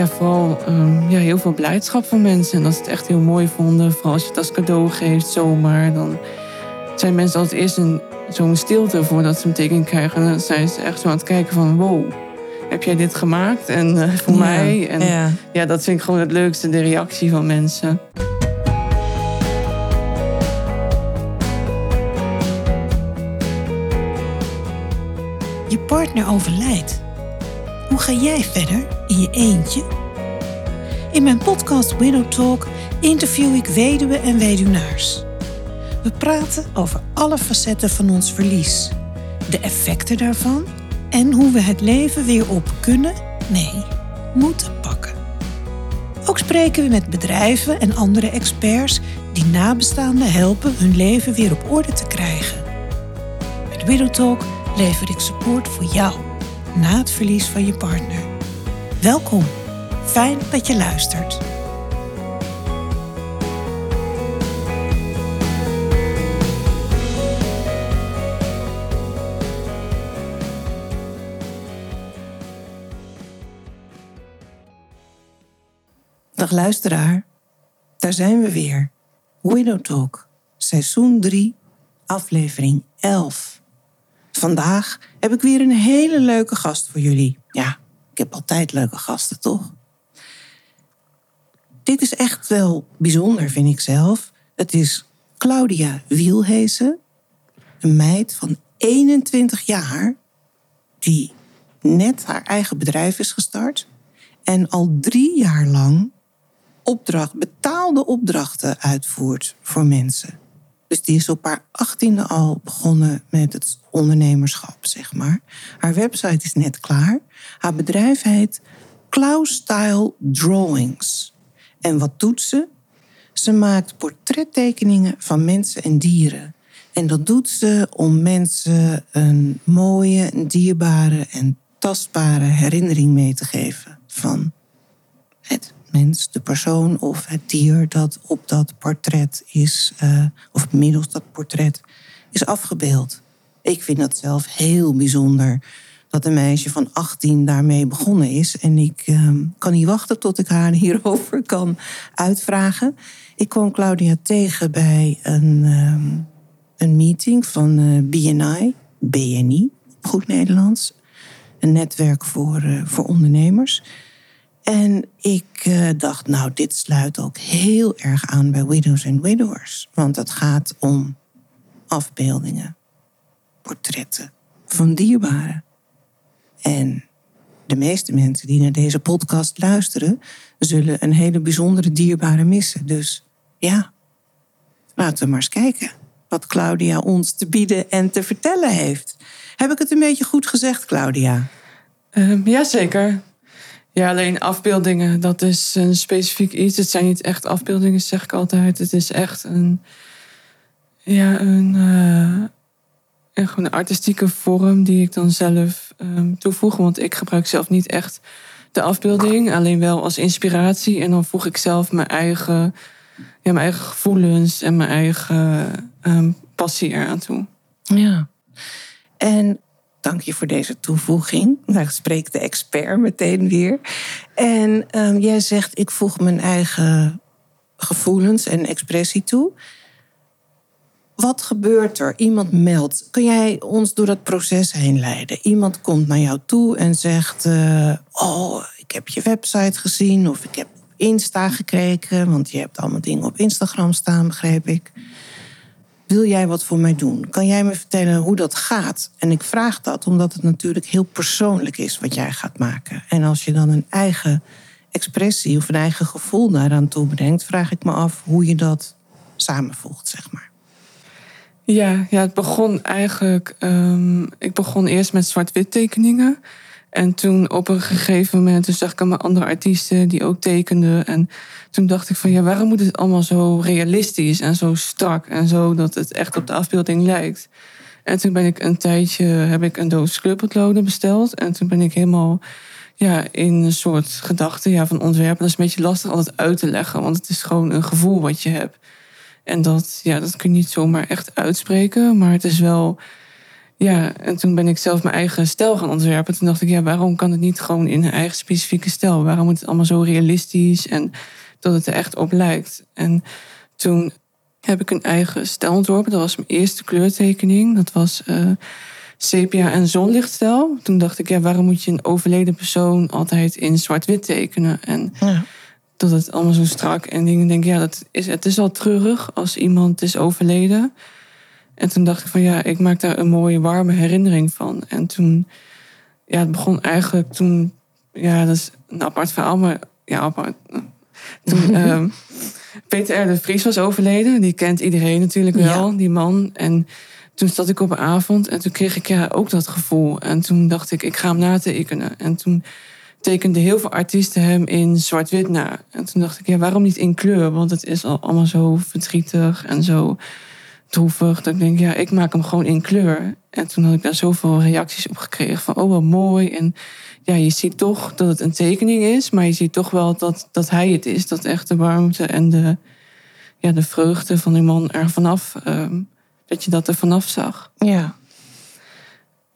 ja, vooral ehm, ja, heel veel blijdschap van mensen. En dat ze het echt heel mooi vonden. Vooral als je het als cadeau geeft, zomaar. Dan zijn mensen altijd eerst een, zo'n stilte voordat ze een teken krijgen. En dan zijn ze echt zo aan het kijken van wow, heb jij dit gemaakt? En eh, voor mij. En ja. ja, dat vind ik gewoon het leukste, de reactie van mensen. Je partner overlijdt. Ga jij verder in je eentje? In mijn podcast Widow Talk interview ik weduwen en weduwnaars. We praten over alle facetten van ons verlies, de effecten daarvan en hoe we het leven weer op kunnen, nee, moeten pakken. Ook spreken we met bedrijven en andere experts die nabestaanden helpen hun leven weer op orde te krijgen. Met Widow Talk lever ik support voor jou na het verlies van je partner. Welkom. Fijn dat je luistert. Dag luisteraar, daar zijn we weer. Widow Talk, seizoen 3, aflevering 11. Vandaag heb ik weer een hele leuke gast voor jullie. Ja, ik heb altijd leuke gasten, toch? Dit is echt wel bijzonder, vind ik zelf. Het is Claudia Wielhezen, een meid van 21 jaar, die net haar eigen bedrijf is gestart en al drie jaar lang opdracht, betaalde opdrachten uitvoert voor mensen. Dus die is op haar achttiende al begonnen met het ondernemerschap, zeg maar. Haar website is net klaar. Haar bedrijf heet Klaus Style Drawings. En wat doet ze? Ze maakt portrettekeningen van mensen en dieren. En dat doet ze om mensen een mooie, dierbare en tastbare herinnering mee te geven van het mens, de persoon of het dier dat op dat portret is, uh, of middels dat portret is afgebeeld. Ik vind dat zelf heel bijzonder dat een meisje van 18 daarmee begonnen is. En ik uh, kan niet wachten tot ik haar hierover kan uitvragen. Ik kwam Claudia tegen bij een, uh, een meeting van uh, BNI, BNI, goed Nederlands. Een netwerk voor, voor ondernemers. En ik uh, dacht, nou, dit sluit ook heel erg aan bij Widows and Widowers. Want het gaat om afbeeldingen, portretten van dierbaren. En de meeste mensen die naar deze podcast luisteren, zullen een hele bijzondere dierbare missen. Dus ja, laten we maar eens kijken wat Claudia ons te bieden en te vertellen heeft. Heb ik het een beetje goed gezegd, Claudia? Um, Jazeker. Ja, alleen afbeeldingen, dat is een specifiek iets. Het zijn niet echt afbeeldingen, zeg ik altijd. Het is echt een, ja, een, uh, een, gewoon artistieke vorm die ik dan zelf um, toevoeg. Want ik gebruik zelf niet echt de afbeelding, alleen wel als inspiratie. En dan voeg ik zelf mijn eigen, ja, mijn eigen gevoelens en mijn eigen um, passie eraan toe. Ja. En dank je voor deze toevoeging. Daar spreekt de expert meteen weer. En um, jij zegt, ik voeg mijn eigen gevoelens en expressie toe. Wat gebeurt er? Iemand meldt. Kun jij ons door dat proces heen leiden? Iemand komt naar jou toe en zegt: uh, Oh, ik heb je website gezien. Of ik heb Insta gekeken. Want je hebt allemaal dingen op Instagram staan, begreep ik wil jij wat voor mij doen? Kan jij me vertellen hoe dat gaat? En ik vraag dat omdat het natuurlijk heel persoonlijk is wat jij gaat maken. En als je dan een eigen expressie of een eigen gevoel daaraan toebrengt, vraag ik me af hoe je dat samenvoegt, zeg maar. Ja, ja het begon eigenlijk. Um, ik begon eerst met zwart-wit tekeningen. En toen op een gegeven moment toen zag ik allemaal andere artiesten die ook tekenden. En toen dacht ik van ja, waarom moet het allemaal zo realistisch en zo strak en zo dat het echt op de afbeelding lijkt. En toen ben ik een tijdje, heb ik een doos kleurpotloden besteld. En toen ben ik helemaal ja, in een soort gedachte ja, van ontwerpen. Dat is een beetje lastig altijd uit te leggen, want het is gewoon een gevoel wat je hebt. En dat, ja, dat kun je niet zomaar echt uitspreken, maar het is wel Ja, en toen ben ik zelf mijn eigen stijl gaan ontwerpen. Toen dacht ik, ja, waarom kan het niet gewoon in een eigen specifieke stijl? Waarom moet het allemaal zo realistisch en dat het er echt op lijkt? En toen heb ik een eigen stijl ontworpen. Dat was mijn eerste kleurtekening. Dat was uh, sepia en zonlichtstijl. Toen dacht ik, ja, waarom moet je een overleden persoon altijd in zwart-wit tekenen? En ja. dat het allemaal zo strak en dingen. Denk ja, dat is, het is al treurig als iemand is overleden. En toen dacht ik van ja, ik maak daar een mooie warme herinnering van. En toen, ja, het begon eigenlijk toen, ja, dat is een apart verhaal, maar ja, apart. Toen uh, Peter R. de Vries was overleden, die kent iedereen natuurlijk wel, die man. En toen zat ik op een avond en toen kreeg ik ja ook dat gevoel. En toen dacht ik, ik ga hem natekenen. En toen tekenden heel veel artiesten hem in zwart-wit na. En toen dacht ik, ja, waarom niet in kleur? Want het is al allemaal zo verdrietig en zo droevig. Dat ik denk, ja, ik maak hem gewoon in kleur. En toen had ik daar zoveel reacties op gekregen. Van, oh, wat mooi. En ja, je ziet toch dat het een tekening is. Maar je ziet toch wel dat, dat hij het is. Dat echt de warmte en de, ja, de vreugde van die man er vanaf... Um, dat je dat er vanaf zag. Ja.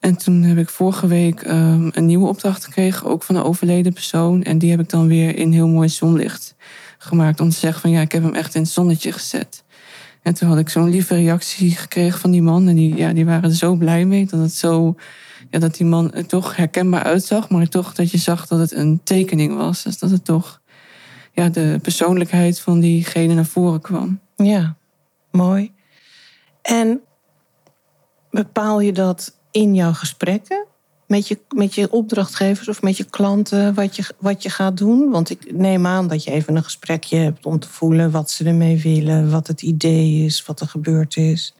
En toen heb ik vorige week um, een nieuwe opdracht gekregen. Ook van een overleden persoon. En die heb ik dan weer in heel mooi zonlicht gemaakt. Om te zeggen van, ja, ik heb hem echt in het zonnetje gezet. En toen had ik zo'n lieve reactie gekregen van die man. En die, ja, die waren er zo blij mee dat het zo. Ja, dat die man er toch herkenbaar uitzag, maar toch dat je zag dat het een tekening was. Dus dat het toch ja, de persoonlijkheid van diegene naar voren kwam. Ja, mooi. En bepaal je dat in jouw gesprekken? Met je, met je opdrachtgevers of met je klanten wat je, wat je gaat doen? Want ik neem aan dat je even een gesprekje hebt om te voelen wat ze ermee willen, wat het idee is, wat er gebeurd is.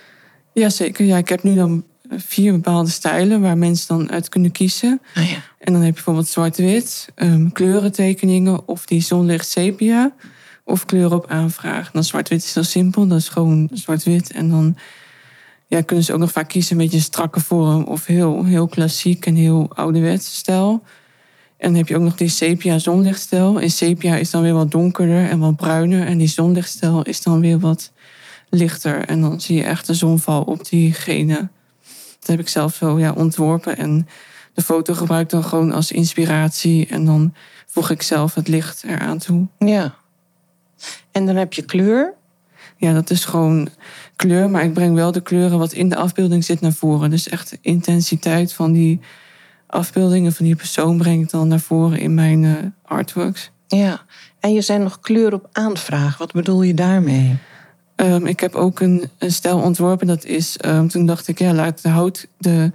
Jazeker, ja, ik heb nu dan vier bepaalde stijlen waar mensen dan uit kunnen kiezen. Oh ja. En dan heb je bijvoorbeeld zwart-wit, um, kleurentekeningen of die zonlicht sepia of kleuren op aanvraag. Dan zwart-wit is heel simpel, dat is gewoon zwart-wit en dan ja, kunnen ze ook nog vaak kiezen een beetje een strakke vorm of heel, heel klassiek en heel ouderwetse stijl. En dan heb je ook nog die sepia zonlichtstijl. En sepia is dan weer wat donkerder en wat bruiner. En die zonlichtstijl is dan weer wat lichter. En dan zie je echt de zonval op diegene. Dat heb ik zelf zo ja, ontworpen. En de foto gebruik ik dan gewoon als inspiratie. En dan voeg ik zelf het licht eraan toe. Ja. En dan heb je kleur. Ja, dat is gewoon kleur, maar ik breng wel de kleuren wat in de afbeelding zit naar voren. Dus echt de intensiteit van die afbeeldingen van die persoon breng ik dan naar voren in mijn uh, artworks. Ja, en je zijn nog kleur op aanvraag. Wat bedoel je daarmee? Um, ik heb ook een, een stijl ontworpen. Dat is, um, toen dacht ik, ja, laat de, hout, de,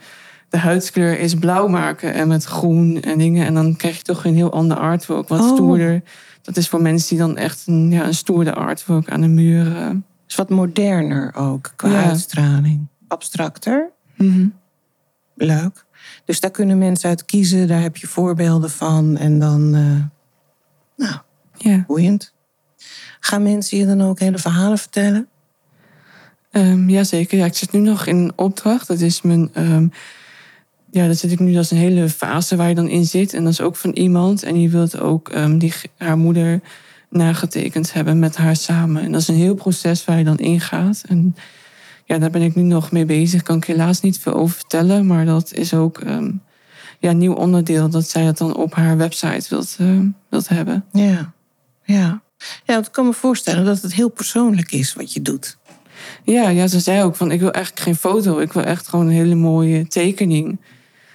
de huidskleur is blauw maken en met groen en dingen. En dan krijg je toch een heel ander artwork, wat oh. stoerder. Dat is voor mensen die dan echt een, ja, een stoerde artwork aan de muur. Is wat moderner ook qua uitstraling. Abstracter. Mhm. Leuk. Dus daar kunnen mensen uit kiezen. Daar heb je voorbeelden van. En dan, uh, nou, ja. boeiend. Gaan mensen je dan ook hele verhalen vertellen? Um, Jazeker. Ja, ik zit nu nog in een opdracht. Dat is mijn. Um, ja, daar zit ik nu. Dat is een hele fase waar je dan in zit. En dat is ook van iemand. En die wil ook um, die, haar moeder nagetekend hebben met haar samen. En dat is een heel proces waar je dan ingaat. En ja, daar ben ik nu nog mee bezig. Kan ik helaas niet veel over vertellen, maar dat is ook um, ja, een nieuw onderdeel dat zij dat dan op haar website wilt, uh, wilt hebben. Ja, ja. Ja, ik kan me voorstellen dat het heel persoonlijk is wat je doet. Ja, ja, ze zei ook van ik wil eigenlijk geen foto, ik wil echt gewoon een hele mooie tekening.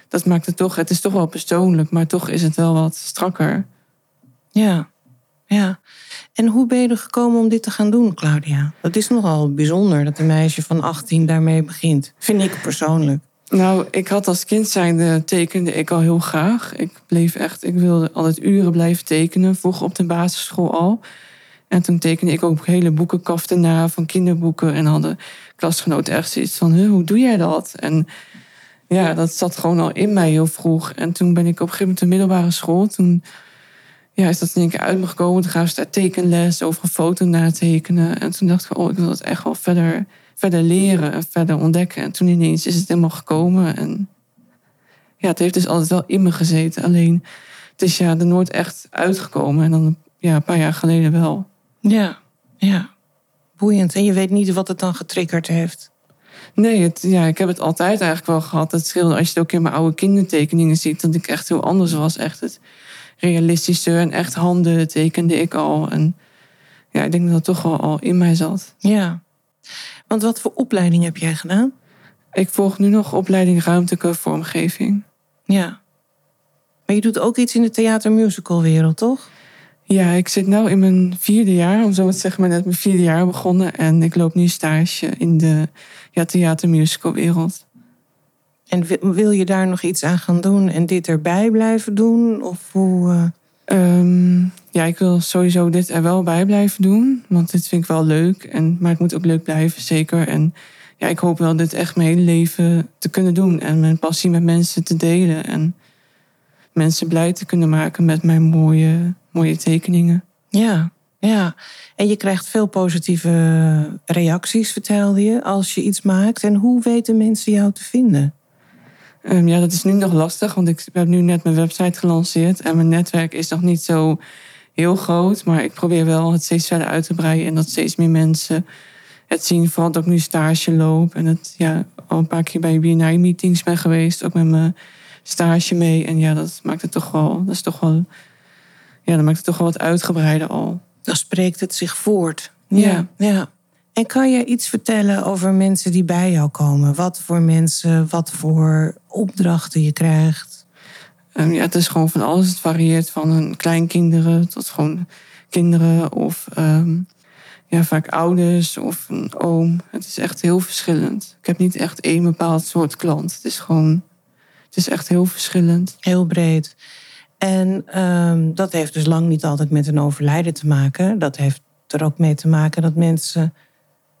Dat maakt het toch, het is toch wel persoonlijk, maar toch is het wel wat strakker. Ja, ja. En hoe ben je er gekomen om dit te gaan doen, Claudia? Dat is nogal bijzonder dat een meisje van 18 daarmee begint. Vind ik persoonlijk. Nou, ik had als kind zijnde tekende ik al heel graag. Ik bleef echt, ik wilde altijd uren blijven tekenen, vroeger op de basisschool al. En toen tekende ik ook hele boekenkaften na van kinderboeken. En hadden klasgenoten echt zoiets van, hoe doe jij dat? En ja, dat zat gewoon al in mij heel vroeg. En toen ben ik op een gegeven moment de middelbare school. Toen ja, is dat in één keer uit me gekomen. Toen gaan ze daar tekenles over een foto natekenen. En toen dacht ik, oh, ik wil dat echt wel verder, verder leren en verder ontdekken. En toen ineens is het helemaal gekomen. En ja, het heeft dus altijd wel in me gezeten. Alleen, het is ja er nooit echt uitgekomen. En dan ja, een paar jaar geleden wel. Ja, ja. Boeiend. En je weet niet wat het dan getriggerd heeft. Nee, het, ja, ik heb het altijd eigenlijk wel gehad. Het scheelde als je het ook in mijn oude kindertekeningen ziet, dat ik echt heel anders was. Echt het realistische en echt handen tekende ik al. En ja, ik denk dat dat toch wel al in mij zat. Ja. Want wat voor opleiding heb jij gedaan? Ik volg nu nog opleiding ruimtelijke vormgeving. Ja. Maar je doet ook iets in de theatermusicalwereld, toch? Ja, ik zit nu in mijn vierde jaar, om zo maar te zeggen, maar net mijn vierde jaar begonnen. En ik loop nu stage in de ja, theatermusicalwereld. En wi- wil je daar nog iets aan gaan doen en dit erbij blijven doen? Of hoe... eh, Ehm, ja, ik wil sowieso dit er wel bij blijven doen. Want dit vind ik wel leuk. En, maar het moet ook leuk blijven, zeker. En ja, ik hoop wel dit echt mijn hele leven te kunnen doen. En mijn passie met mensen te delen. En mensen blij te kunnen maken met mijn mooie, mooie tekeningen. Ja, ja. En je krijgt veel positieve reacties, vertelde je, als je iets maakt. En hoe weten mensen jou te vinden? Ehm, ja, dat is nu nog lastig, want ik heb nu net mijn website gelanceerd. En mijn netwerk is nog niet zo heel groot. Maar ik probeer wel het steeds verder uit te breiden. En dat steeds meer mensen het zien. Vooral dat ik nu stage loop. En het ja, al een paar keer bij BNI-meetings ben geweest. Ook met mijn stage mee. En ja, dat maakt het toch wel... Dat is toch wel... Ja, dat maakt het toch wel wat uitgebreider al. Dan spreekt het zich voort. Ja. ja. En kan je iets vertellen over mensen die bij jou komen? Wat voor mensen, wat voor opdrachten je krijgt? Ehm, ja, het is gewoon van alles. Het varieert van een kleinkinderen tot gewoon kinderen of ehm, ja, vaak ouders of een oom. Het is echt heel verschillend. Ik heb niet echt één bepaald soort klant. Het is gewoon, het is echt heel verschillend. Heel breed. En ehm, dat heeft dus lang niet altijd met een overlijden te maken. Dat heeft er ook mee te maken dat mensen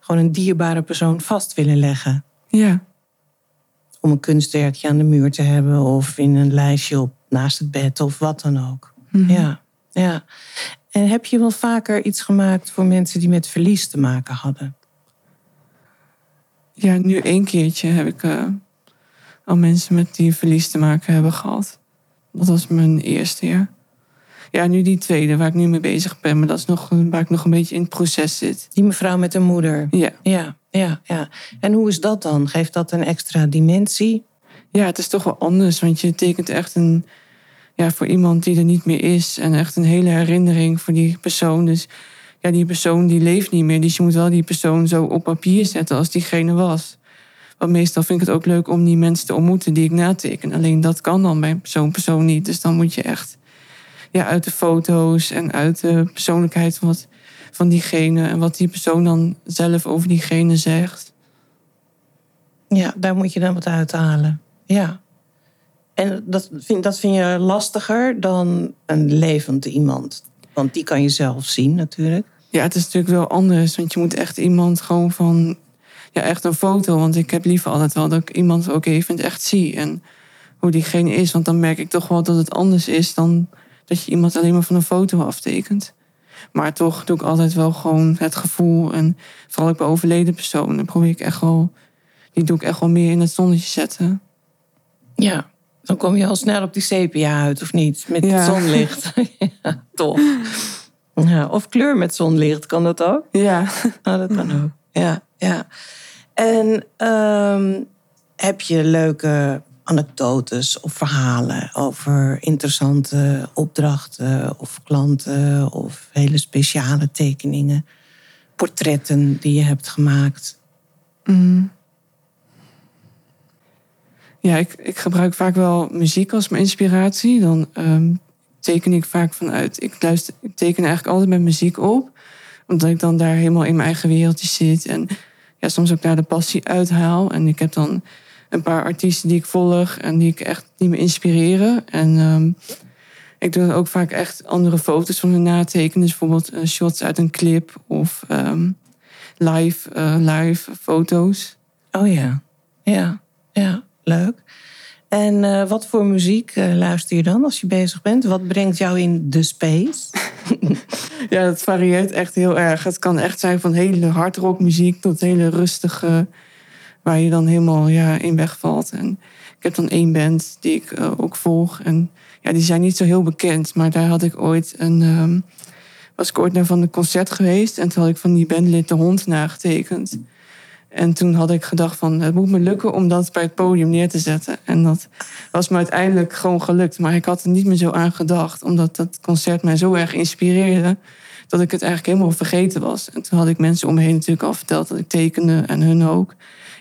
gewoon een dierbare persoon vast willen leggen. Ja, Om een kunstwerkje aan de muur te hebben of in een lijstje op naast het bed of wat dan ook. Mhm. Ja, ja. En heb je wel vaker iets gemaakt voor mensen die met verlies te maken hadden? ja nu één keertje heb ik eh, al mensen met die verlies te maken hebben gehad. Dat was mijn eerste jaar. Ja, nu die tweede waar ik nu mee bezig ben. Maar dat is nog waar ik nog een beetje in het proces zit. Die mevrouw met een moeder. Ja. Ja, ja, ja. En hoe is dat dan? Geeft dat een extra dimensie? Ja, het is toch wel anders. Want je tekent echt een. Ja, voor iemand die er niet meer is. En echt een hele herinnering voor die persoon. Dus ja, die persoon die leeft niet meer. Dus je moet wel die persoon zo op papier zetten als diegene was. Want meestal vind ik het ook leuk om die mensen te ontmoeten die ik nateken. Alleen dat kan dan bij zo'n persoon niet. Dus dan moet je echt ja, uit de foto's en uit de persoonlijkheid van, wat, van diegene. En wat die persoon dan zelf over diegene zegt. Ja, daar moet je dan wat uithalen. Ja. En dat vind, dat vind je lastiger dan een levend iemand. Want die kan je zelf zien natuurlijk. Ja, het is natuurlijk wel anders. Want je moet echt iemand gewoon van. Ja, echt een foto. Want ik heb liever altijd wel dat ik iemand ook even echt zie. En hoe diegene is. Want dan merk ik toch wel dat het anders is dan dat je iemand alleen maar van een foto aftekent. Maar toch doe ik altijd wel gewoon het gevoel. En vooral ook bij overleden personen probeer ik echt wel. Die doe ik echt wel meer in het zonnetje zetten. Ja. Dan kom je al snel op die sepia uit, of niet? Met Ja. zonlicht. ja, tof. Ja, of kleur met zonlicht, kan dat ook? Ja. Oh, dat kan ook. Ja, ja. En ehm, heb je leuke anekdotes of verhalen over interessante opdrachten of klanten of hele speciale tekeningen, portretten die je hebt gemaakt? Mm. Ja, ik, ik gebruik vaak wel muziek als mijn inspiratie. Dan ehm, teken ik vaak vanuit. Ik, luister, ik teken eigenlijk altijd met muziek op. Omdat ik dan daar helemaal in mijn eigen wereldje zit. En ja, soms ook daar de passie uithaal. En ik heb dan een paar artiesten die ik volg en die ik echt die me inspireren. En ehm, ik doe ook vaak echt andere foto's van hun natekenen. Dus bijvoorbeeld eh, shots uit een clip of ehm, live, eh, live foto's. Oh ja, ja, ja, leuk. En eh, wat voor muziek luister je dan als je bezig bent? Wat brengt jou in de space? Ja, dat varieert echt heel erg. Het kan echt zijn van hele hardrockmuziek tot hele rustige, waar je dan helemaal ja, in wegvalt. En ik heb dan één band die ik eh, ook volg. En ja, die zijn niet zo heel bekend, maar daar had ik ooit een. ehm, was ik ooit naar van een concert geweest en toen had ik van die bandlid de hond nagetekend. En toen had ik gedacht van, het moet me lukken om dat bij het podium neer te zetten. En dat was me uiteindelijk gewoon gelukt. Maar ik had er niet meer zo aan gedacht, omdat dat concert mij zo erg inspireerde, dat ik het eigenlijk helemaal vergeten was. En toen had ik mensen om me heen natuurlijk al verteld dat ik tekende en hun ook.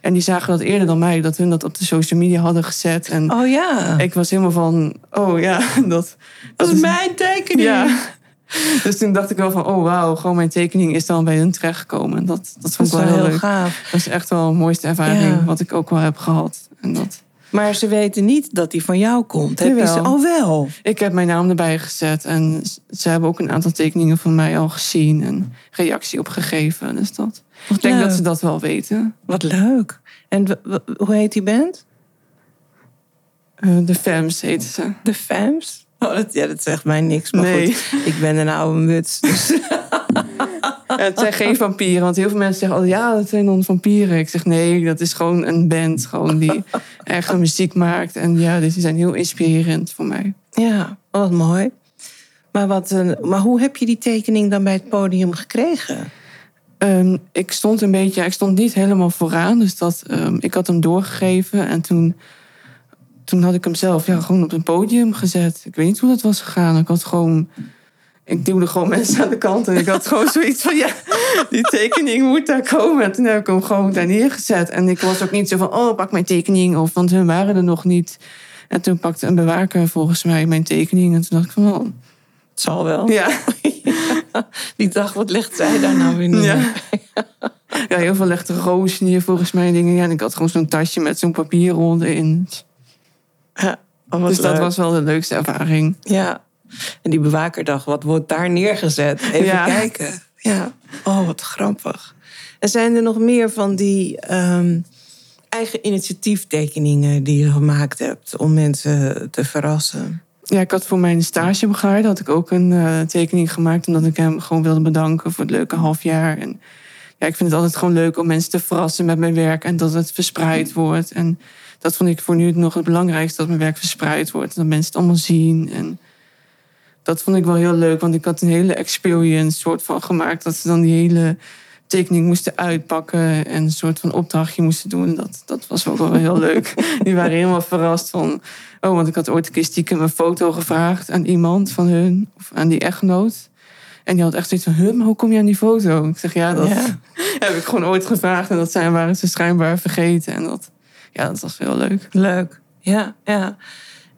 En die zagen dat eerder dan mij, dat hun dat op de social media hadden gezet. En Oh ja, ik was helemaal van, oh ja, dat, dat is mijn tekening. ja. Dus toen dacht ik wel van, oh wauw, gewoon mijn tekening is dan bij hun terechtgekomen. En dat, dat vond ik wel wel heel heel leuk. gaaf. Dat is echt wel de mooiste ervaring Ja. wat ik ook wel heb gehad. En dat, Maar ze weten niet dat die van jou komt. Heb je ze al wel? ik heb mijn naam erbij gezet en ze hebben ook een aantal tekeningen van mij al gezien en reactie op gegeven. Dus dat, ik denk leuk. dat ze dat wel weten. Wat leuk. En hoe heet die band? Eh, de Fems heten ze. De Fams? Oh, dat, ja, dat zegt mij niks. Maar Nee. goed, ik ben een oude muts. Dus. Ja, het zijn geen vampieren, want heel veel mensen zeggen al ja, dat zijn dan vampieren. Ik zeg nee, dat is gewoon een band gewoon die echt muziek maakt. En ja, dus die zijn heel inspirerend voor mij. Ja, wat mooi. Maar, wat, een- maar hoe heb je die tekening dan bij het podium gekregen? Ehm, ik stond een beetje, ja, ik stond niet helemaal vooraan, dus dat, ehm, ik had hem doorgegeven en toen, toen had ik hem zelf ja, gewoon op een podium gezet. Ik weet niet hoe dat was gegaan. Ik had gewoon, ik duwde gewoon mensen aan de kant en ik had gewoon zoiets van ja, die tekening moet daar komen. En toen heb ik hem gewoon daar neergezet en ik was ook niet zo van oh pak mijn tekening of want hun waren er nog niet. En toen pakte een bewaker volgens mij mijn tekening en toen dacht ik van oh, Het zal wel. ja. Die dacht, wat legt zij daar nou weer neer? Ja. ja, heel veel legde rozen hier volgens mij dingen. Ja, en ik had gewoon zo'n tasje met zo'n papierronde in. Ja, Dus dat was wel de leukste ervaring. Ja. En die bewaker dacht, wat wordt daar neergezet? Even Ja. kijken. Ja. Oh, wat grappig. En zijn er nog meer van die ehm, eigen initiatieftekeningen die je gemaakt hebt om mensen te verrassen? Ja, ik had voor mijn stagebegeleider had ik ook een eh, tekening gemaakt. Omdat ik hem gewoon wilde bedanken voor het leuke halfjaar. En ja, ik vind het altijd gewoon leuk om mensen te verrassen met mijn werk. En dat het verspreid wordt. En dat vond ik voor nu nog het belangrijkste. Dat mijn werk verspreid wordt. Dat mensen het allemaal zien. En dat vond ik wel heel leuk. Want ik had een hele experience soort van gemaakt. Dat ze dan die hele tekening moesten uitpakken. En een soort van opdrachtje moesten doen. Dat, dat was ook wel heel leuk. Die waren helemaal verrast van... Oh, want ik had ooit een keer stiekem een foto gevraagd aan iemand van hun. Of aan die echtgenoot. En die had echt zoiets van, huh, maar hoe kom je aan die foto? Ik zeg, ja, dat Ja. heb ik gewoon ooit gevraagd. En dat zijn, waren ze schijnbaar vergeten. En dat, ja, dat was heel leuk. Leuk. Ja, ja.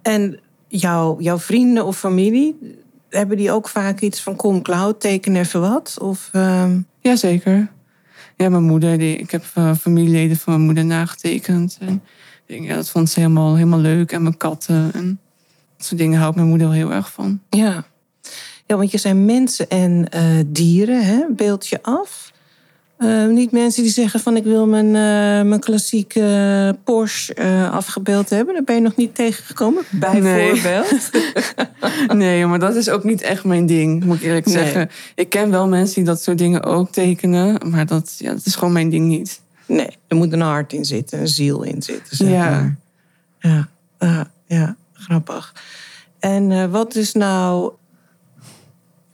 En jouw, jouw vrienden of familie, hebben die ook vaak iets van kom Cloud, teken even wat? Of, ehm, Jazeker. Ja, mijn moeder, die, ik heb eh, familieleden van mijn moeder nagetekend. En ja, dat vond ze helemaal, helemaal leuk. En mijn katten. En dat soort dingen houdt mijn moeder wel heel erg van. ja. ja, want je zijn mensen en eh, dieren, hè? beeld je af. Eh, niet mensen die zeggen van ik wil mijn, eh, mijn klassieke Porsche eh, afgebeeld hebben. Daar ben je nog niet tegengekomen, bijvoorbeeld. Nee, maar dat is ook niet echt mijn ding, moet ik eerlijk Nee. zeggen. Ik ken wel mensen die dat soort dingen ook tekenen. Maar dat, ja, dat is gewoon mijn ding niet. Nee, er moet een hart in zitten, een ziel in zitten. Zeg Ja. maar. ja, ja, ja, grappig. En eh, wat is nou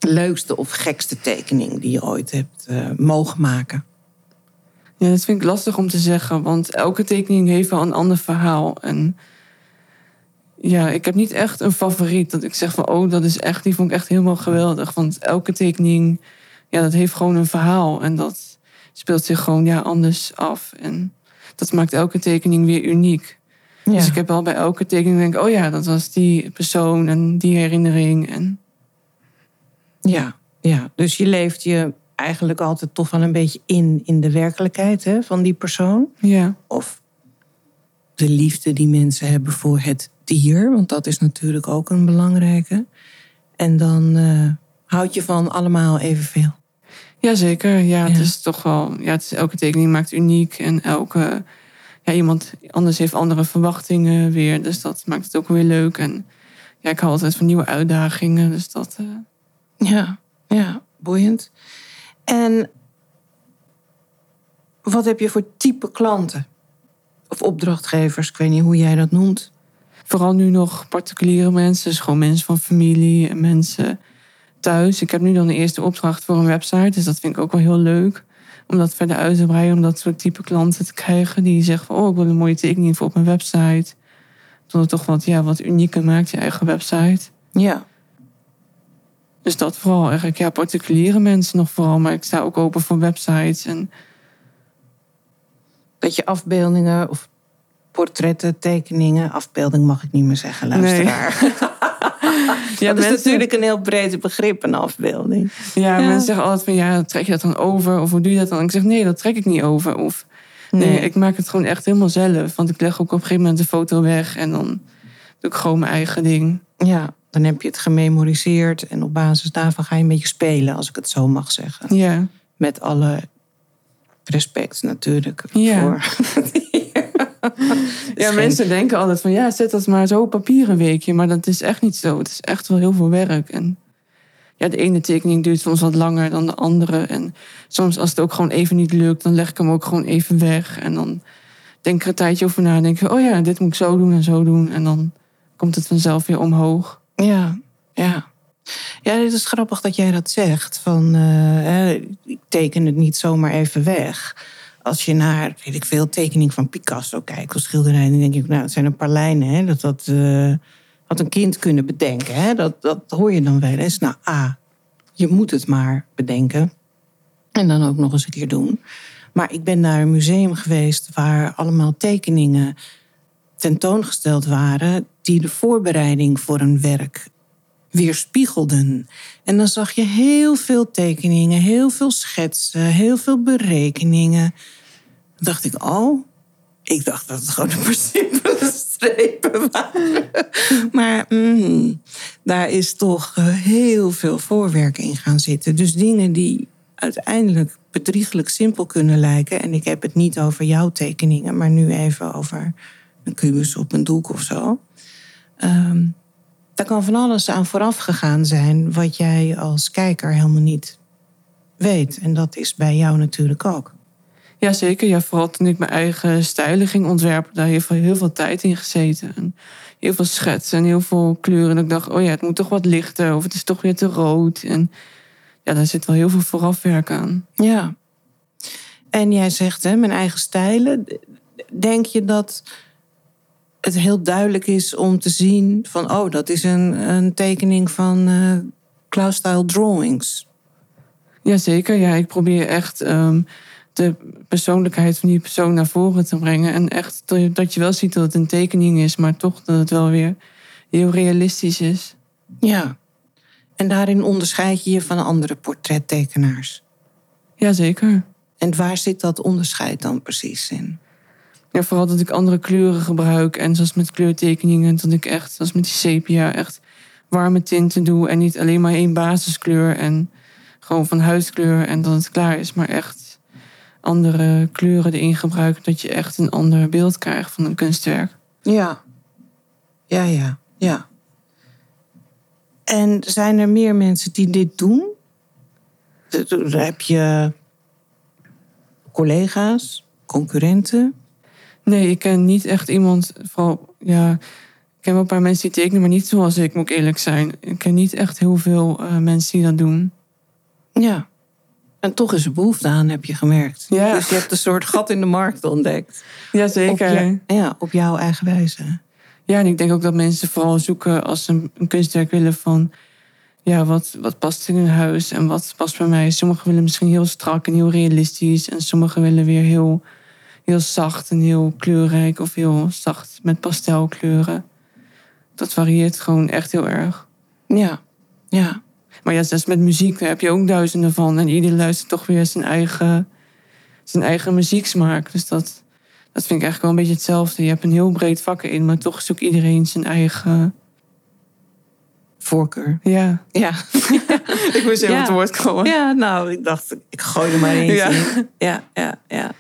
de leukste of gekste tekening die je ooit hebt eh, mogen maken? Ja, dat vind ik lastig om te zeggen, want elke tekening heeft wel een ander verhaal. En ja, ik heb niet echt een favoriet dat ik zeg van, oh, dat is echt, die vond ik echt helemaal geweldig. Want elke tekening, ja, dat heeft gewoon een verhaal en dat speelt zich gewoon ja, anders af. En dat maakt elke tekening weer uniek. Ja. Dus ik heb wel bij elke tekening denk, ik, oh ja, dat was die persoon en die herinnering. En ja, ja, dus je leeft je eigenlijk altijd toch wel een beetje in, in de werkelijkheid hè, van die persoon. ja, Of de liefde die mensen hebben voor het dier, want dat is natuurlijk ook een belangrijke. En dan eh, houd je van allemaal evenveel. Jazeker, ja, het Ja. is toch wel, ja, het is, elke tekening maakt uniek en elke, ja, iemand anders heeft andere verwachtingen weer, dus dat maakt het ook weer leuk. En ja, ik hou altijd van nieuwe uitdagingen, dus dat, eh, Ja, ja, boeiend. En wat heb je voor type klanten? Of opdrachtgevers, ik weet niet hoe jij dat noemt. vooral nu nog particuliere mensen, dus gewoon mensen van familie en mensen thuis. Ik heb nu dan de eerste opdracht voor een website, dus dat vind ik ook wel heel leuk. om dat verder uit te breiden, om dat soort type klanten te krijgen die zeggen van, oh, ik wil een mooie tekening voor op mijn website. Dat het toch wat, ja, wat unieker maakt, je eigen website. Ja. Dus dat vooral eigenlijk, ja, particuliere mensen nog vooral, maar ik sta ook open voor websites en Dat je afbeeldingen of portretten, tekeningen, afbeelding mag ik niet meer zeggen, luisteraar. ja, dat is natuurlijk een heel breed begrip, een afbeelding. Ja, Ja. mensen zeggen altijd van ja, trek je dat dan over? Of hoe doe je dat dan? Ik zeg nee, dat trek ik niet over. Of nee, Nee. ik maak het gewoon echt helemaal zelf. Want ik leg ook op een gegeven moment de foto weg en dan doe ik gewoon mijn eigen ding. Ja, dan heb je het gememoriseerd en op basis daarvan ga je een beetje spelen, als ik het zo mag zeggen. Ja, Met alle respect natuurlijk. Ja. Voor. ja mensen denken altijd van ja, zet dat maar zo op papier een weekje. Maar dat is echt niet zo. Het is echt wel heel veel werk. En ja, de ene tekening duurt soms wat langer dan de andere. En soms als het ook gewoon even niet lukt, dan leg ik hem ook gewoon even weg. En dan denk ik er een tijdje over na. En denk ik, oh ja, dit moet ik zo doen en zo doen. En dan komt het vanzelf weer omhoog. Ja, ja. Ja, het is grappig dat jij dat zegt. Van, eh, ik teken het niet zomaar even weg. Als je naar, weet ik veel, tekening van Picasso kijkt of schilderijen... dan denk ik, nou, het zijn een paar lijnen. Hè, dat dat eh, had een kind kunnen bedenken. Hè, dat, dat hoor je dan wel eens. Nou, A, je moet het maar bedenken. En dan ook nog eens een keer doen. Maar ik ben naar een museum geweest... waar allemaal tekeningen tentoongesteld waren... die de voorbereiding voor een werk weerspiegelden. En dan zag je heel veel tekeningen, heel veel schetsen, heel veel berekeningen. Dan dacht ik, oh, ik dacht dat het gewoon een paar simpele strepen waren. Maar mm, daar is toch heel veel voorwerk in gaan zitten. Dus dingen die uiteindelijk bedriegelijk simpel kunnen lijken. En ik heb het niet over jouw tekeningen, maar nu even over een kubus op een doek of zo. Ehm, daar kan van alles aan vooraf gegaan zijn wat jij als kijker helemaal niet weet. En dat is bij jou natuurlijk ook. Jazeker, ja, vooral toen ik mijn eigen stijlen ging ontwerpen, daar heeft heel veel tijd in gezeten. En heel veel schetsen en heel veel kleuren. En ik dacht, oh ja, het moet toch wat lichter of het is toch weer te rood. En ja, daar zit wel heel veel voorafwerk aan. Ja. En jij zegt, hè, mijn eigen stijlen. Denk je dat het heel duidelijk is om te zien van... oh, dat is een, een tekening van eh Klaus Style Drawings. Jazeker, ja, ik probeer echt ehm, de persoonlijkheid van die persoon naar voren te brengen. En echt dat- dat je wel ziet dat het een tekening is, maar toch dat het wel weer heel realistisch is. Ja. En daarin onderscheid je je van andere portrettekenaars. Jazeker. En waar zit dat onderscheid dan precies in? Ja, vooral dat ik andere kleuren gebruik. En zoals met kleurtekeningen, dat ik echt, zoals met die sepia, echt warme tinten doe. En niet alleen maar één basiskleur en gewoon van huidskleur en dat het klaar is. Maar echt andere kleuren erin gebruik. Dat je echt een ander beeld krijgt van een kunstwerk. Ja. Ja, ja, ja. En zijn er meer mensen die dit doen? Heb je collega's, concurrenten? Nee, ik ken niet echt iemand, vooral, ja... Ik ken wel een paar mensen die tekenen, maar niet zoals ik, moet ik eerlijk zijn. Ik ken niet echt heel veel eh, mensen die dat doen. Ja. En toch is er behoefte aan, heb je gemerkt. Ja. Dus je hebt een soort gat in de markt ontdekt. Jazeker. Op, je- ja, op jouw eigen wijze. Ja, en ik denk ook dat mensen vooral zoeken als ze een, een kunstwerk willen van... Ja, wat, wat past in hun huis en wat past bij mij. Sommigen willen misschien heel strak en heel realistisch. En sommigen willen weer heel, heel zacht en heel kleurrijk. Of heel zacht met pastelkleuren. Dat varieert gewoon echt heel erg. Ja, ja. Maar ja, zelfs met muziek daar heb je ook duizenden van. En ieder luistert toch weer zijn eigen, zijn eigen muzieksmaak. Dus dat, dat vind ik eigenlijk wel een beetje hetzelfde. Je hebt een heel breed vak in, maar toch zoekt iedereen zijn eigen... Voorkeur. Ja, Ja. ik moest even Ja. het woord komen. Ja, nou, ik dacht, ik gooi er maar eentje Ja. in. Ja, ja, ja.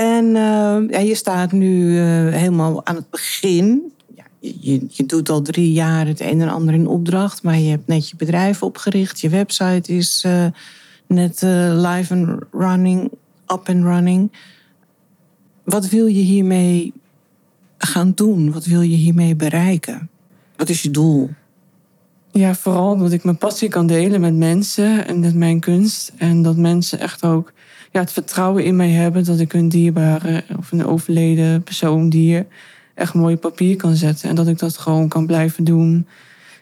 En eh, ja, je staat nu eh, helemaal aan het begin. Ja, je, je, doet al drie jaar het een en ander in opdracht, maar je hebt net je bedrijf opgericht. Je website is eh, net eh, live and running, up and running. Wat wil je hiermee gaan doen? Wat wil je hiermee bereiken? Wat is je doel? Ja, vooral dat ik mijn passie kan delen met mensen en met mijn kunst. En dat mensen echt ook ja, het vertrouwen in mij hebben dat ik een dierbare of een overleden persoon dier echt mooi papier kan zetten. En dat ik dat gewoon kan blijven doen.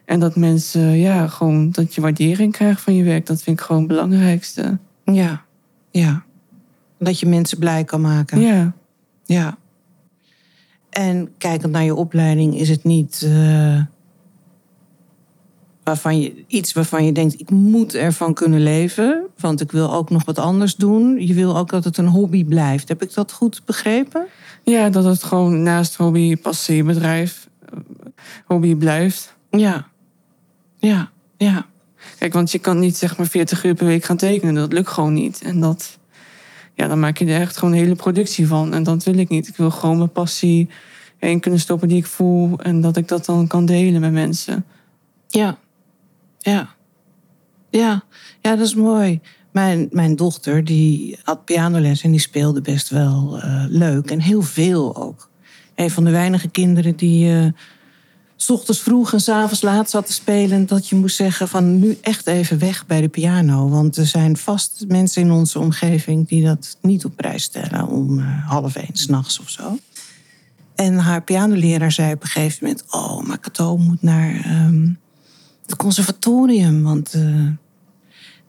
En dat mensen, ja, gewoon dat je waardering krijgt van je werk. Dat vind ik gewoon het belangrijkste. Ja, ja. Dat je mensen blij kan maken. Ja. Ja. En kijkend naar je opleiding is het niet uh, waarvan je, iets waarvan je denkt, ik moet ervan kunnen leven, want ik wil ook nog wat anders doen. Je wil ook dat het een hobby blijft. Heb ik dat goed begrepen? Ja, dat het gewoon naast hobby passierbedrijf eh, hobby blijft. Ja, ja, ja. Kijk, want je kan niet zeg maar 40 uur per week gaan tekenen. Dat lukt gewoon niet. En dat, ja, dan maak je er echt gewoon een hele productie van. En dat wil ik niet. Ik wil gewoon mijn passie in kunnen stoppen die ik voel. En dat ik dat dan kan delen met mensen. Ja, ja. Ja, ja dat is mooi. Mijn, mijn dochter die had pianoles en die speelde best wel uh, leuk. En heel veel ook. Een van de weinige kinderen die uh, s ochtends vroeg en s avonds laat zat te spelen. Dat je moest zeggen van nu echt even weg bij de piano. Want er zijn vast mensen in onze omgeving die dat niet op prijs stellen. Om uh, half één s'nachts of zo. En haar pianoleraar zei op een gegeven moment... Oh, maar Cato moet naar um, het conservatorium. Want...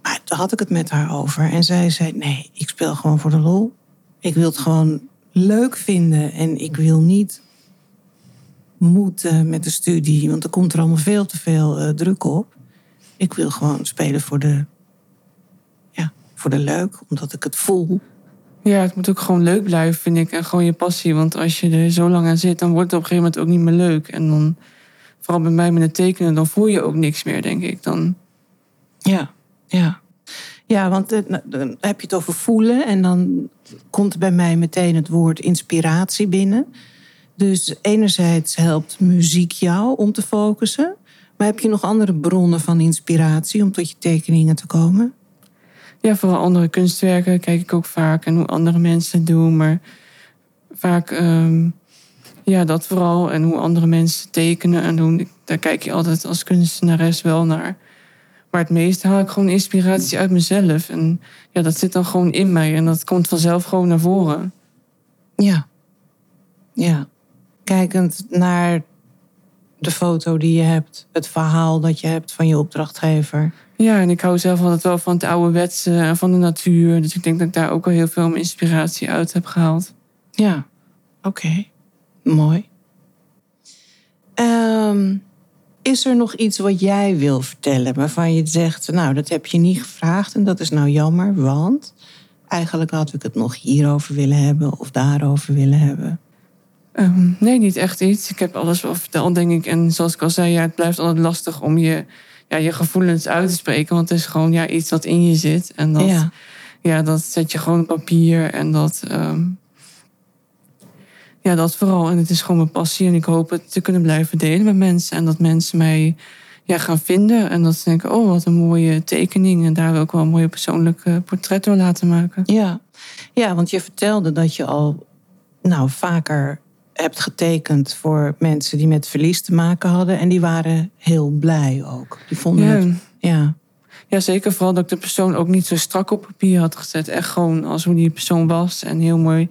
Maar daar had ik het met haar over. En zij zei: Nee, ik speel gewoon voor de lol. Ik wil het gewoon leuk vinden. En ik wil niet moeten met de studie. Want er komt er allemaal veel te veel uh, druk op. Ik wil gewoon spelen voor de, ja, voor de leuk, omdat ik het voel. Ja, het moet ook gewoon leuk blijven, vind ik. En gewoon je passie. Want als je er zo lang aan zit, dan wordt het op een gegeven moment ook niet meer leuk. En dan, vooral bij mij met het tekenen, dan voel je ook niks meer, denk ik. Dan... Ja, ja. Ja, want dan heb je het over voelen en dan komt bij mij meteen het woord inspiratie binnen. Dus enerzijds helpt muziek jou om te focussen. Maar heb je nog andere bronnen van inspiratie om tot je tekeningen te komen? Ja, vooral andere kunstwerken kijk ik ook vaak en hoe andere mensen het doen. Maar vaak, um, ja, dat vooral. En hoe andere mensen tekenen en doen. Daar kijk je altijd als kunstenares wel naar. Maar het meeste haal ik gewoon inspiratie uit mezelf. En ja, dat zit dan gewoon in mij en dat komt vanzelf gewoon naar voren. Ja. Ja. Kijkend naar de foto die je hebt, het verhaal dat je hebt van je opdrachtgever. Ja, en ik hou zelf altijd wel van het ouderwetse en van de natuur. Dus ik denk dat ik daar ook al heel veel inspiratie uit heb gehaald. Ja, oké. Mooi. Um, is er nog iets wat jij wil vertellen waarvan je zegt, nou dat heb je niet gevraagd en dat is nou jammer, want eigenlijk had ik het nog hierover willen hebben of daarover willen hebben? Um, nee, niet echt iets. Ik heb alles wel verteld, denk ik. En zoals ik al zei, ja, het blijft altijd lastig om je, ja, je gevoelens uit te spreken. Want het is gewoon ja, iets wat in je zit. En dat, ja. ja dat zet je gewoon op papier. En dat, um, ja, dat vooral. En het is gewoon mijn passie. En ik hoop het te kunnen blijven delen met mensen. En dat mensen mij ja, gaan vinden. En dat ze denken, oh, wat een mooie tekening. En daar wil ik wel een mooie persoonlijke portret door laten maken. Ja. ja, want je vertelde dat je al nou, vaker hebt getekend voor mensen die met verlies te maken hadden. En die waren heel blij ook. Die vonden ja. het... Ja. Ja, zeker. Vooral dat ik de persoon ook niet zo strak op papier had gezet. Echt gewoon als hoe die persoon was. En heel mooi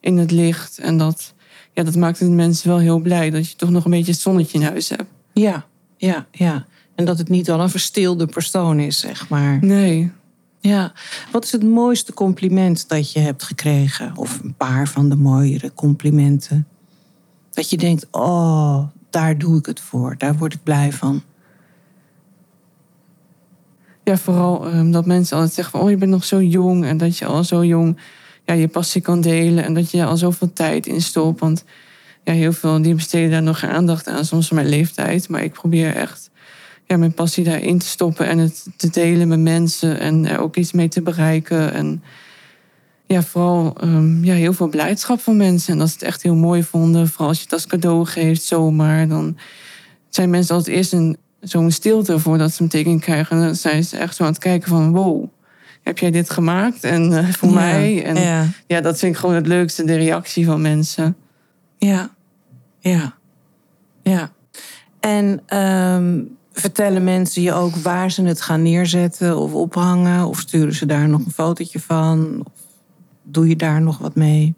in het licht. En dat, ja, dat maakte de mensen wel heel blij. Dat je toch nog een beetje het zonnetje in huis hebt. Ja, ja, ja. En dat het niet al een verstilde persoon is, zeg maar. Nee. Ja. Wat is het mooiste compliment dat je hebt gekregen? Of een paar van de mooiere complimenten? Dat je denkt, oh, daar doe ik het voor. Daar word ik blij van. Ja, vooral um, dat mensen altijd zeggen van, oh, je bent nog zo jong. En dat je al zo jong ja, je passie kan delen. En dat je al zoveel tijd in stopt. Want ja, heel veel die besteden daar nog aandacht aan, soms mijn leeftijd. Maar ik probeer echt ja, mijn passie daarin te stoppen en het te delen met mensen. En er ook iets mee te bereiken. En ja, vooral um, ja, heel veel blijdschap van mensen. En dat ze het echt heel mooi vonden. Vooral als je het als cadeau geeft, zomaar. Dan zijn mensen altijd eerst een, zo'n stilte voordat ze een teken krijgen. En dan zijn ze echt zo aan het kijken van wow heb jij dit gemaakt? En uh, voor Ja, mij. En ja. ja. dat vind ik gewoon het leukste, de reactie van mensen. Ja, ja, ja. En ehm, Vertellen mensen je ook waar ze het gaan neerzetten of ophangen? Of sturen ze daar nog een fotootje van? Of doe je daar nog wat mee?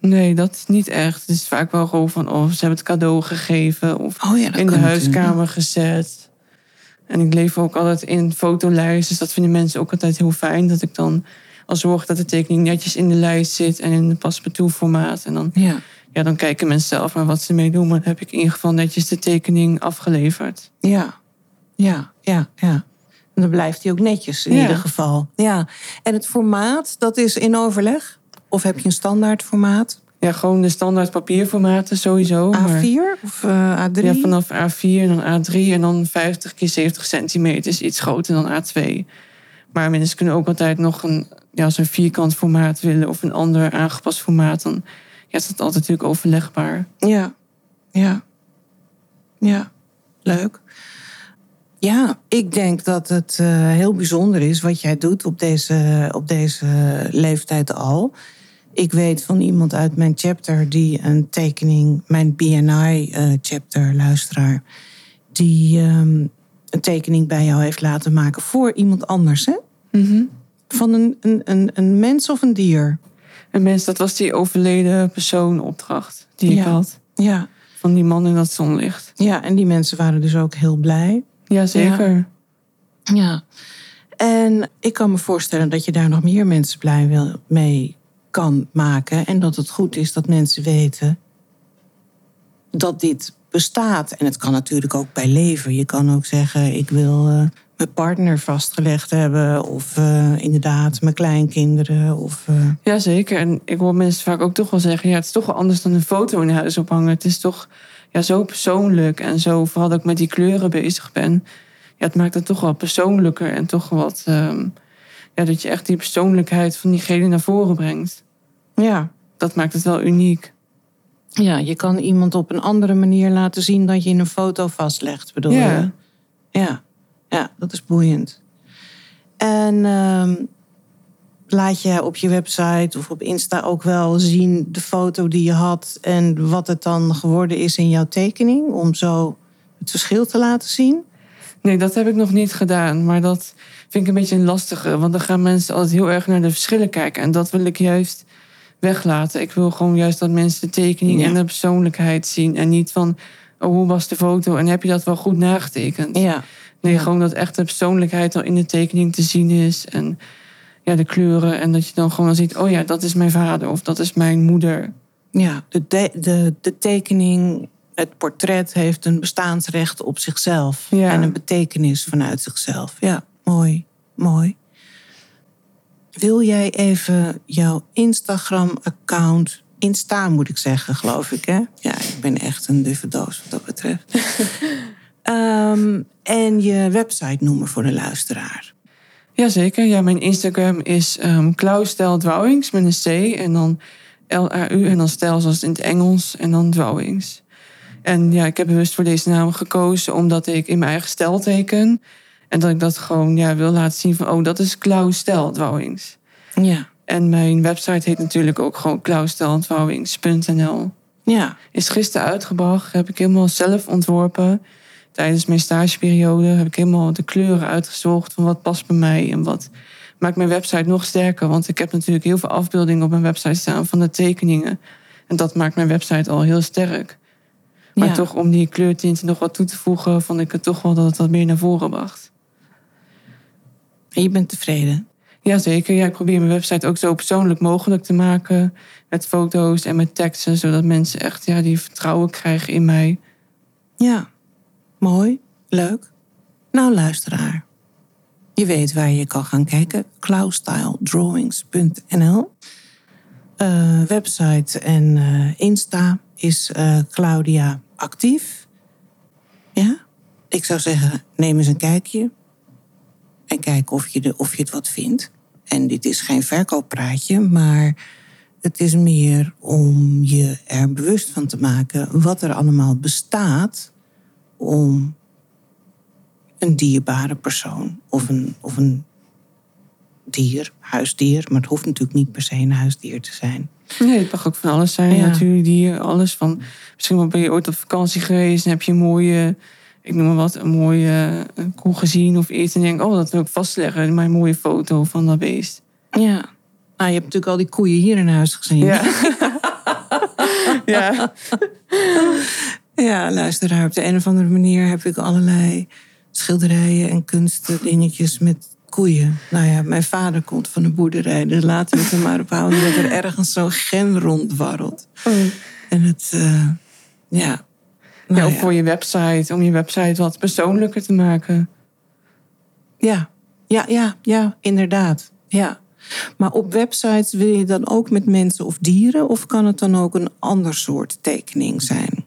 Nee, dat is niet echt. Het is vaak wel gewoon van, oh, ze hebben het cadeau gegeven. Of Oh ja, in de huiskamer gezet. En ik leef ook altijd in fotolijst. Dus dat vinden mensen ook altijd heel fijn. Dat ik dan al zorg dat de tekening netjes in de lijst zit. En in een paspartout formaat. En dan, Ja. ja, dan kijken mensen zelf maar wat ze mee doen. Maar dan heb ik in ieder geval netjes de tekening afgeleverd. Ja, ja, ja, ja. En dan blijft hij ook netjes in Ja. ieder geval. Ja. En het formaat, dat is in overleg? Of heb je een standaard formaat? Ja, gewoon de standaard papierformaten sowieso. maar- A4 of eh, A3? Ja, vanaf A4 en dan A3 en dan 50 keer 70 centimeter is iets groter dan A2. Maar mensen kunnen ook altijd nog een, ja, zo'n vierkant formaat willen of een ander aangepast formaat. Dan ja, is dat altijd natuurlijk overlegbaar. Ja, ja, ja, leuk. Ja, ik denk dat het eh, heel bijzonder is wat jij doet op deze, op deze leeftijd al. Ik weet van iemand uit mijn chapter die een tekening, mijn BNI-chapter, luisteraar, die ehm, een tekening bij jou heeft laten maken voor iemand anders, hè? Van een, een, een, een mens of een dier? En mensen, dat was die overleden persoon opdracht die ik Ja. had. Ja, Van die man in dat zonlicht. ja, en die mensen waren dus ook heel blij. Ja, zeker. Ja. En ik kan me voorstellen dat je daar nog meer mensen blij wil, mee kan maken. En dat het goed is dat mensen weten dat dit bestaat. En het kan natuurlijk ook bij leven. Je kan ook zeggen, ik wil eh, mijn partner vastgelegd hebben. Of eh, inderdaad mijn kleinkinderen. Of, eh, Ja, zeker. En ik hoor mensen vaak ook toch wel zeggen... ja, het is toch wel anders dan een foto in huis ophangen. Het is toch ja, zo persoonlijk en zo... vooral dat ik met die kleuren bezig ben... Ja, het maakt het toch wel persoonlijker en toch wat... ehm, ja, dat je echt die persoonlijkheid van diegene naar voren brengt. ja. Dat maakt het wel uniek. ja, je kan iemand op een andere manier laten zien dan je in een foto vastlegt, bedoel Ja. je? Ja, ja, dat is boeiend. En ehm, laat je op je website of op Insta ook wel zien de foto die je had en wat het dan geworden is in jouw tekening, om zo het verschil te laten zien? Nee, dat heb ik nog niet gedaan. Maar dat vind ik een beetje een lastige. Want dan gaan mensen altijd heel erg naar de verschillen kijken. En dat wil ik juist weglaten. Ik wil gewoon juist dat mensen de tekening Ja. en de persoonlijkheid zien. En niet van, oh, hoe was de foto? En heb je dat wel goed nagetekend? Ja, Nee, Ja. gewoon dat echt de persoonlijkheid al in de tekening te zien is. En ja, de kleuren. En dat je dan gewoon ziet, oh ja, dat is mijn vader. Of dat is mijn moeder. ja. De, de, de, de tekening, het portret heeft een bestaansrecht op zichzelf Ja. en een betekenis vanuit zichzelf. Ja, mooi, mooi. Wil jij even jouw Instagram-account, Insta moet ik zeggen, geloof ik, hè? Ja, ik ben echt een duffe doos wat dat betreft. Ehm, en je website noemen voor de luisteraar. Jazeker. Ja, mijn Instagram is um, Dwouwings met een C. En dan L-A-U en dan stel zoals in het Engels. En dan Dwouwings. En ja, ik heb bewust voor deze naam gekozen omdat ik in mijn eigen stijl teken. En dat ik dat gewoon ja, wil laten zien van, oh, dat is Klaus Dwouwings. Ja, En mijn website heet natuurlijk ook gewoon klaussteldwouwings.nl. ja, Is gisteren uitgebracht, heb ik helemaal zelf ontworpen. Tijdens mijn stageperiode heb ik helemaal de kleuren uitgezocht van wat past bij mij en wat maakt mijn website nog sterker. Want ik heb natuurlijk heel veel afbeeldingen op mijn website staan van de tekeningen. En dat maakt mijn website al heel sterk. Maar Ja. toch om die kleurtinten nog wat toe te voegen, vond ik het toch wel dat het wat meer naar voren bracht. En je bent tevreden. Jazeker, ja, ik probeer mijn website ook zo persoonlijk mogelijk te maken. Met foto's en met teksten, zodat mensen echt ja, die vertrouwen krijgen in mij. Ja, mooi, leuk. Nou, luisteraar. Je weet waar je kan gaan kijken. cloudstyledrawings.nl Eh, Website en eh, Insta is eh, Claudia actief. Ja, ik zou zeggen, neem eens een kijkje. En kijk of je, de, of je het wat vindt. En dit is geen verkooppraatje, maar het is meer om je er bewust van te maken wat er allemaal bestaat om een dierbare persoon of een, of een dier, huisdier, maar het hoeft natuurlijk niet per se een huisdier te zijn, Nee, het mag ook van alles zijn. Ja. Natuurlijk, alles van. Misschien wel ben je ooit op vakantie geweest en heb je een mooie, ik noem maar wat, een mooie uh, koe gezien of iets. En denk, oh, dat wil ik vastleggen in mijn mooie foto van dat beest. Ja. Nou, je hebt natuurlijk al die koeien hier in huis gezien. Ja. ja. Ja, luisteraar. Op de een of andere manier heb ik allerlei schilderijen en kunstdingetjes met koeien. Nou ja, mijn vader komt van een boerderij. Dus laten we het er maar op houden dat er ergens zo'n gen rondwarrelt. Oh. En het, uh, ja. Nou, ja, of voor je website, om je website wat persoonlijker te maken. Ja, ja, ja, ja, inderdaad. Ja. Maar op websites wil je dan ook met mensen of dieren? Of kan het dan ook een ander soort tekening zijn?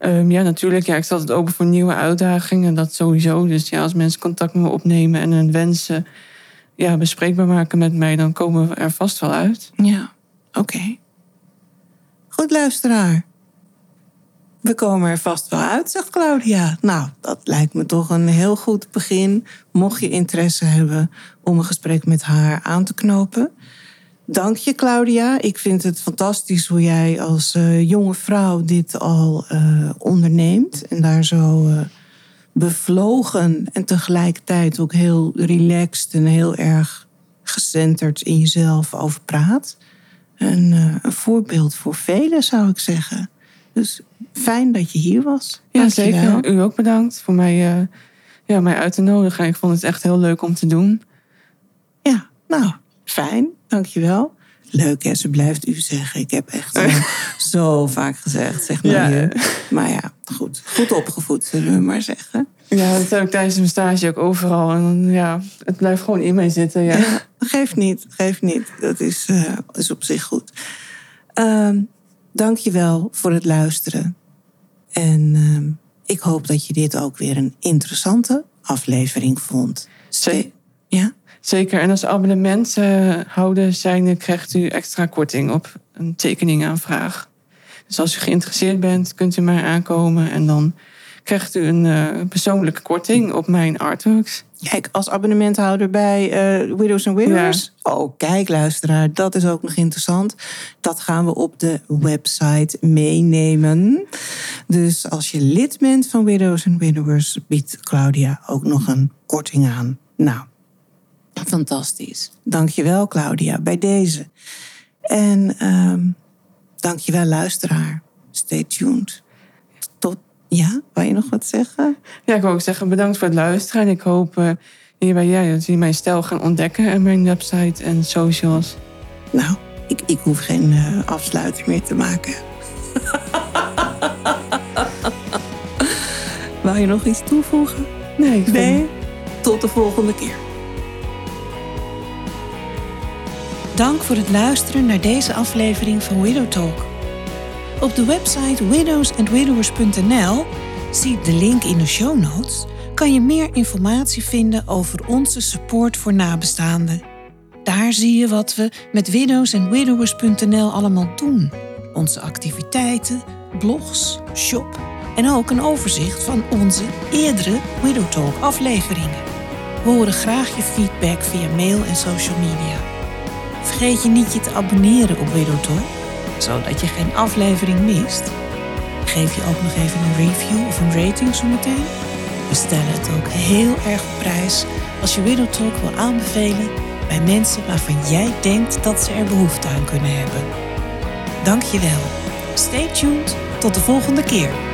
Um, ja, natuurlijk. Ja, ik zat het open voor nieuwe uitdagingen. Dat sowieso. Dus ja, als mensen contact met me opnemen en hun wensen ja, bespreekbaar maken met mij, dan komen we er vast wel uit. Ja, oké. Okay. Goed, luisteraar. We komen er vast wel uit, zegt Claudia. Nou, dat lijkt me toch een heel goed begin. Mocht je interesse hebben om een gesprek met haar aan te knopen. Dank je, Claudia. Ik vind het fantastisch hoe jij als uh, jonge vrouw dit al uh, onderneemt. En daar zo uh, bevlogen en tegelijkertijd ook heel relaxed en heel erg gecenterd in jezelf over praat. En, een voorbeeld voor velen, zou ik zeggen. Dus fijn dat je hier was. Ja, zeker. U ook bedankt voor mij, ja, mij uit te nodigen. Ik vond het echt heel leuk om te doen. Ja, nou, fijn. Dankjewel. Leuk, hè? Ze blijft u zeggen. Ik heb echt zo vaak gezegd, zeg maar. Ja. Maar ja, goed. Goed opgevoed, zullen we maar zeggen. Ja, dat heb ik tijdens mijn stage ook overal. En ja, het blijft gewoon in mij zitten. Ja. ja geeft niet, geeft niet. Dat is, uh, is op zich goed. Um, Dank je wel voor het luisteren. En uh, ik hoop dat je dit ook weer een interessante aflevering vond. Zeker. Ja? Zeker. En als abonnementhouder zijn, krijgt u extra korting op een tekeningaanvraag. Dus als u geïnteresseerd bent, kunt u mij aankomen en dan krijgt u een uh, persoonlijke korting op mijn artworks. Kijk, als abonnementhouder bij uh, Widows and Widowers. Ja. Oh, kijk, luisteraar, dat is ook nog interessant. Dat gaan we op de website meenemen. Dus als je lid bent van Widows and Widowers, biedt Claudia ook nog een korting aan. Nou, fantastisch. Dankjewel, Claudia, bij deze. En um, dankjewel, luisteraar. Stay tuned. Ja, wou je nog wat zeggen? Ja, ik wil ook zeggen bedankt voor het luisteren. En ik hoop uh, hierbij ja, dat jullie mijn stijl gaan ontdekken en mijn website en socials. Nou, ik, ik hoef geen uh, afsluiting meer te maken. wou je nog iets toevoegen? Nee, ik nee. Tot de volgende keer. Dank voor het luisteren naar deze aflevering van Widow Talk. Op de website widowsandwidowers.nl, zie de link in de show notes, kan je meer informatie vinden over onze support voor nabestaanden. Daar zie je wat we met widowsandwidowers.nl allemaal doen. Onze activiteiten, blogs, shop en ook een overzicht van onze eerdere Widow Talk afleveringen. We horen graag je feedback via mail en social media. Vergeet je niet je te abonneren op Widow Talk zodat je geen aflevering mist. Geef je ook nog even een review of een rating zometeen. We stellen het ook heel erg op prijs als je Widow Talk wil aanbevelen bij mensen waarvan jij denkt dat ze er behoefte aan kunnen hebben. Dank je wel. Stay tuned. Tot de volgende keer.